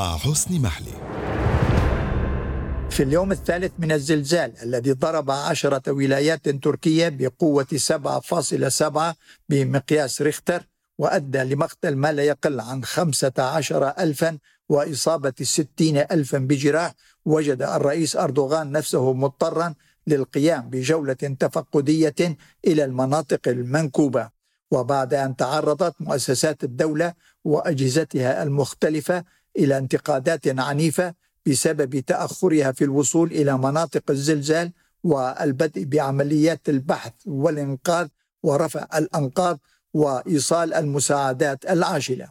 مع حسن محلي. في اليوم الثالث من الزلزال الذي ضرب عشرة ولايات تركية بقوة 7.7 بمقياس ريختر وأدى لمقتل ما لا يقل عن 15 ألفا وإصابة 60 ألفا بجراح. وجد الرئيس أردوغان نفسه مضطرا للقيام بجولة تفقدية إلى المناطق المنكوبة. وبعد أن تعرضت مؤسسات الدولة وأجهزتها المختلفة إلى انتقادات عنيفة بسبب تأخرها في الوصول إلى مناطق الزلزال والبدء بعمليات البحث والإنقاذ ورفع الأنقاض وإيصال المساعدات العاجلة.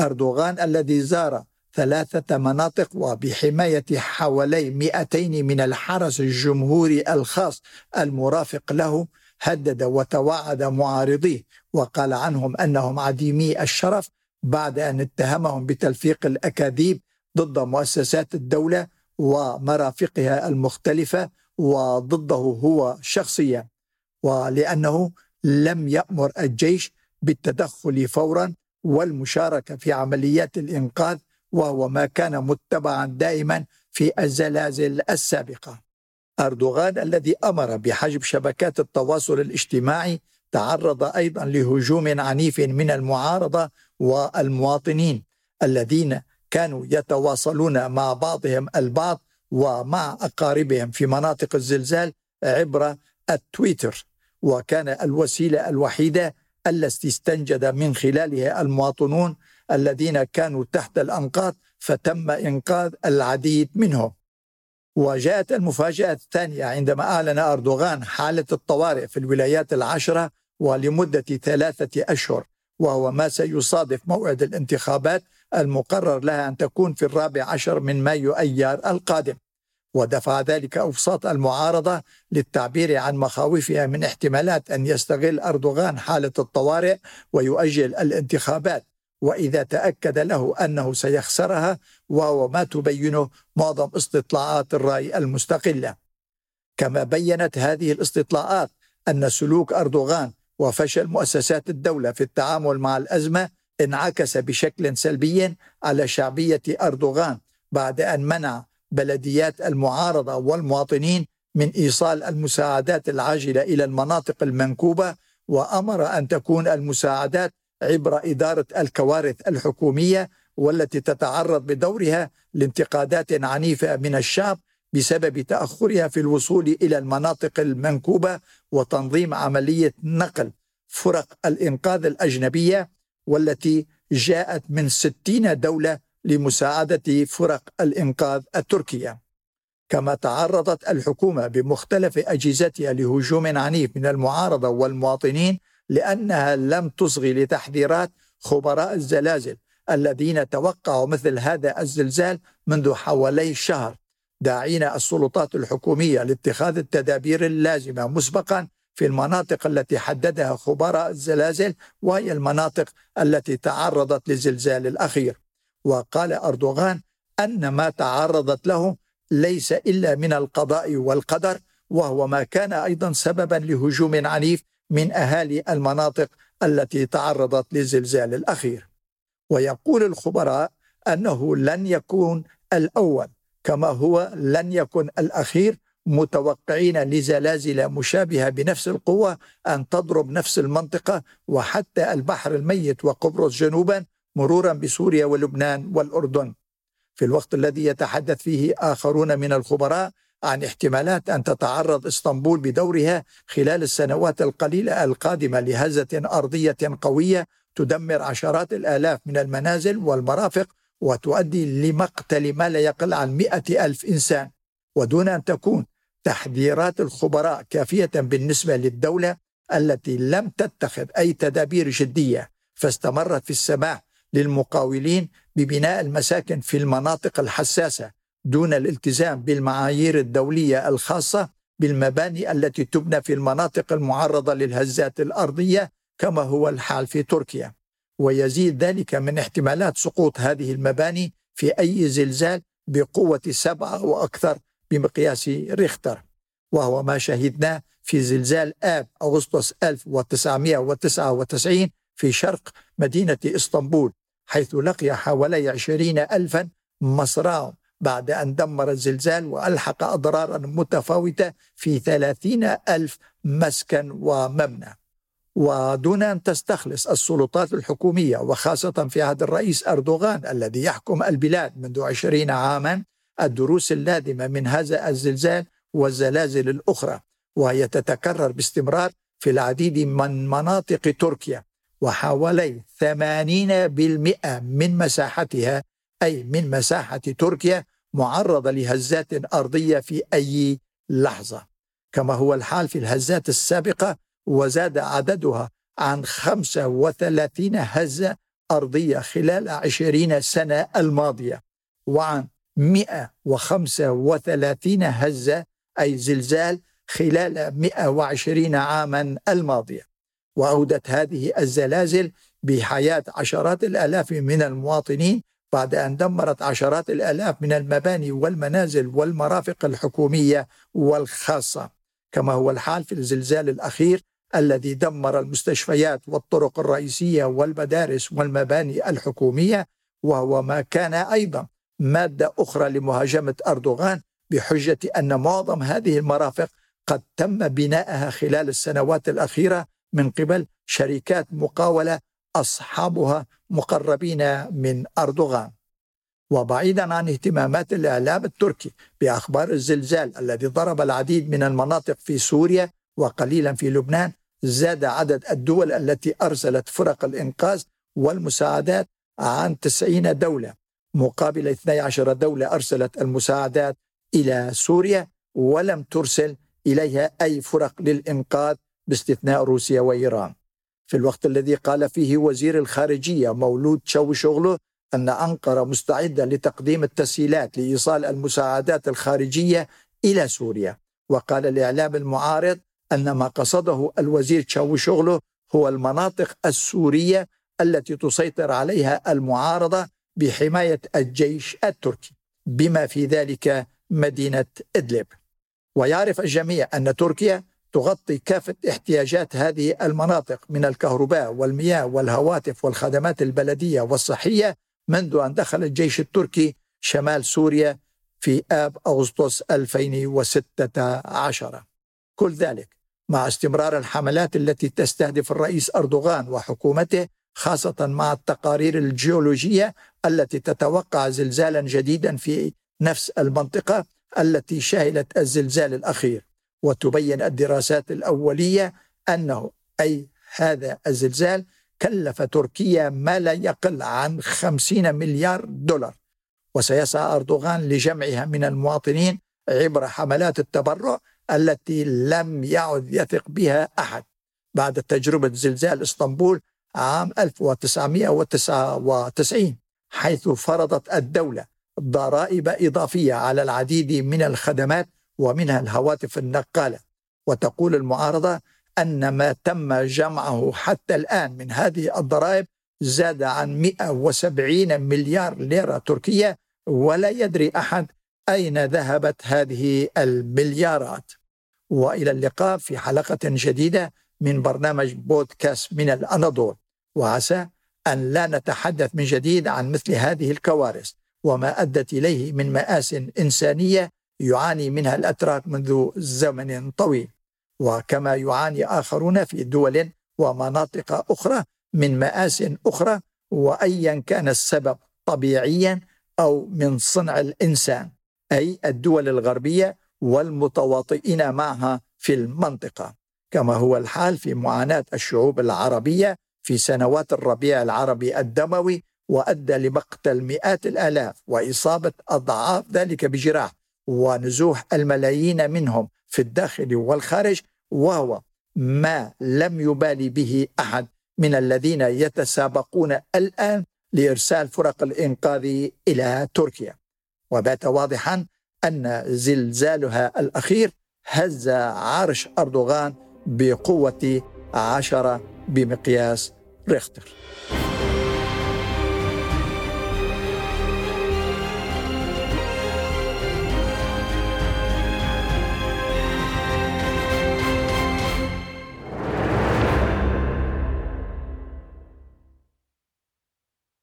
أردوغان الذي زار ثلاثة مناطق وبحماية حوالي 200 من الحرس الجمهوري الخاص المرافق له هدد وتوعد معارضيه وقال عنهم أنهم عديمي الشرف بعد أن اتهمهم بتلفيق الأكاذيب ضد مؤسسات الدولة ومرافقها المختلفة وضده هو شخصيا ولأنه لم يأمر الجيش بالتدخل فورا والمشاركة في عمليات الإنقاذ وهو ما كان متبعا دائما في الزلازل السابقة. أردوغان الذي أمر بحجب شبكات التواصل الاجتماعي تعرض أيضا لهجوم عنيف من المعارضة والمواطنين الذين كانوا يتواصلون مع بعضهم البعض ومع أقاربهم في مناطق الزلزال عبر التويتر وكان الوسيلة الوحيدة التي استنجد من خلالها المواطنون الذين كانوا تحت الأنقاض فتم إنقاذ العديد منهم. وجاءت المفاجاه الثانية عندما أعلن أردوغان حالة الطوارئ في الولايات العشرة ولمدة ثلاثة أشهر وهو ما سيصادف موعد الانتخابات المقرر لها أن تكون في الرابع عشر من مايو أيار القادم. ودفع ذلك أوساط المعارضة للتعبير عن مخاوفها من احتمالات أن يستغل أردوغان حالة الطوارئ ويؤجل الانتخابات وإذا تأكد له أنه سيخسرها وهو ما تبينه معظم استطلاعات الرأي المستقلة. كما بينت هذه الاستطلاعات أن سلوك أردوغان وفشل مؤسسات الدولة في التعامل مع الأزمة انعكس بشكل سلبي على شعبية أردوغان بعد أن منع بلديات المعارضة والمواطنين من إيصال المساعدات العاجلة إلى المناطق المنكوبة وأمر أن تكون المساعدات عبر إدارة الكوارث الحكومية والتي تتعرض بدورها لانتقادات عنيفة من الشعب بسبب تأخرها في الوصول إلى المناطق المنكوبة وتنظيم عملية نقل فرق الإنقاذ الأجنبية والتي جاءت من 60 دولة لمساعدة فرق الإنقاذ التركية. كما تعرضت الحكومة بمختلف أجهزتها لهجوم عنيف من المعارضة والمواطنين لأنها لم تصغي لتحذيرات خبراء الزلازل الذين توقعوا مثل هذا الزلزال منذ حوالي شهر داعين السلطات الحكومية لاتخاذ التدابير اللازمة مسبقا في المناطق التي حددها خبراء الزلازل وهي المناطق التي تعرضت للزلزال الأخير وقال أردوغان أن ما تعرضت له ليس إلا من القضاء والقدر وهو ما كان أيضا سببا لهجوم عنيف من أهالي المناطق التي تعرضت للزلزال الأخير. ويقول الخبراء أنه لن يكون الأول كما هو لن يكن الأخير متوقعين لزلازل مشابهة بنفس القوة أن تضرب نفس المنطقة وحتى البحر الميت وقبرص جنوبا مرورا بسوريا ولبنان والأردن. في الوقت الذي يتحدث فيه آخرون من الخبراء عن احتمالات أن تتعرض إسطنبول بدورها خلال السنوات القليله القادمة لهزة أرضية قوية تدمر عشرات الآلاف من المنازل والمرافق وتؤدي لمقتل ما لا يقل عن مئة ألف إنسان. ودون أن تكون تحذيرات الخبراء كافية بالنسبة للدولة التي لم تتخذ أي تدابير جدية فاستمرت في السماح للمقاولين ببناء المساكن في المناطق الحساسة دون الالتزام بالمعايير الدولية الخاصة بالمباني التي تبنى في المناطق المعرضة للهزات الأرضية كما هو الحال في تركيا. ويزيد ذلك من احتمالات سقوط هذه المباني في أي زلزال بقوة سبعة وأكثر بمقياس ريختر. وهو ما شهدناه في زلزال آب أغسطس 1999 في شرق مدينة إسطنبول حيث لقي حوالي عشرين ألفا مصراهم بعد أن دمر الزلزال وألحق أضرارا متفاوتة في ثلاثين ألف مسكن ومبنى. ودون أن تستخلص السلطات الحكومية وخاصة في عهد الرئيس أردوغان الذي يحكم البلاد منذ عشرين عاما الدروس اللازمة من هذا الزلزال والزلازل الأخرى وهي تتكرر باستمرار في العديد من مناطق تركيا وحوالي 80% من مساحتها أي من مساحة تركيا معرضة لهزات أرضية في أي لحظة. كما هو الحال في الهزات السابقة وزاد عددها عن 35 هزة أرضية خلال 20 سنة الماضية وعن 135 هزة أي زلزال خلال 120 عاما الماضية. وأودت هذه الزلازل بحياة عشرات الآلاف من المواطنين بعد أن دمرت عشرات الآلاف من المباني والمنازل والمرافق الحكومية والخاصة. كما هو الحال في الزلزال الأخير الذي دمر المستشفيات والطرق الرئيسية والمدارس والمباني الحكومية وهو ما كان أيضا مادة أخرى لمهاجمة أردوغان بحجة أن معظم هذه المرافق قد تم بناءها خلال السنوات الأخيرة من قبل شركات مقاولة أصحابها مقربين من أردوغان. وبعيدا عن اهتمامات الإعلام التركي بأخبار الزلزال الذي ضرب العديد من المناطق في سوريا وقليلا في لبنان زاد عدد الدول التي أرسلت فرق الإنقاذ والمساعدات عن 90 دولة. مقابل 12 دولة أرسلت المساعدات إلى سوريا ولم ترسل إليها أي فرق للإنقاذ باستثناء روسيا وإيران. في الوقت الذي قال فيه وزير الخارجية مولود شوشوغلو أن أنقرة مستعدة لتقديم التسهيلات لإيصال المساعدات الخارجية إلى سوريا. وقال الإعلام المعارض أن ما قصده الوزير شاوشوغلو هو المناطق السورية التي تسيطر عليها المعارضة بحماية الجيش التركي بما في ذلك مدينة إدلب. ويعرف الجميع أن تركيا تغطي كافة احتياجات هذه المناطق من الكهرباء والمياه والهواتف والخدمات البلدية والصحية منذ أن دخل الجيش التركي شمال سوريا في آب أغسطس 2016 كل ذلك مع استمرار الحملات التي تستهدف الرئيس أردوغان وحكومته خاصة مع التقارير الجيولوجية التي تتوقع زلزالا جديدا في نفس المنطقة التي شهدت الزلزال الأخير. وتبين الدراسات الأولية أنه أي هذا الزلزال كلف تركيا ما لا يقل عن خمسين مليار دولار. وسيسعى أردوغان لجمعها من المواطنين عبر حملات التبرع التي لم يعد يثق بها أحد. بعد تجربة زلزال إسطنبول عام 1999 حيث فرضت الدولة ضرائب إضافية على العديد من الخدمات ومنها الهواتف النقالة. وتقول المعارضة أن ما تم جمعه حتى الآن من هذه الضرائب زاد عن 170 مليار ليرة تركية ولا يدري أحد أين ذهبت هذه المليارات. وإلى اللقاء في حلقة جديدة من برنامج بودكاست من الأناضول. وعسى أن لا نتحدث من جديد عن مثل هذه الكوارث وما أدت إليه من مآس إنسانية يعاني منها الأتراك منذ زمن طويل. وكما يعاني آخرون في دول ومناطق أخرى من مآس أخرى وايا كان السبب طبيعيا أو من صنع الإنسان أي الدول الغربية والمتواطئين معها في المنطقة كما هو الحال في معاناة الشعوب العربية في سنوات الربيع العربي الدموي وأدى لمقتل مئات الآلاف وإصابة أضعاف ذلك بجراح ونزوح الملايين منهم في الداخل والخارج وهو ما لم يبالي به أحد من الذين يتسابقون الآن لإرسال فرق الإنقاذ إلى تركيا. وبات واضحا أن زلزالها الأخير هز عرش أردوغان بقوة عشرة بمقياس ريختر.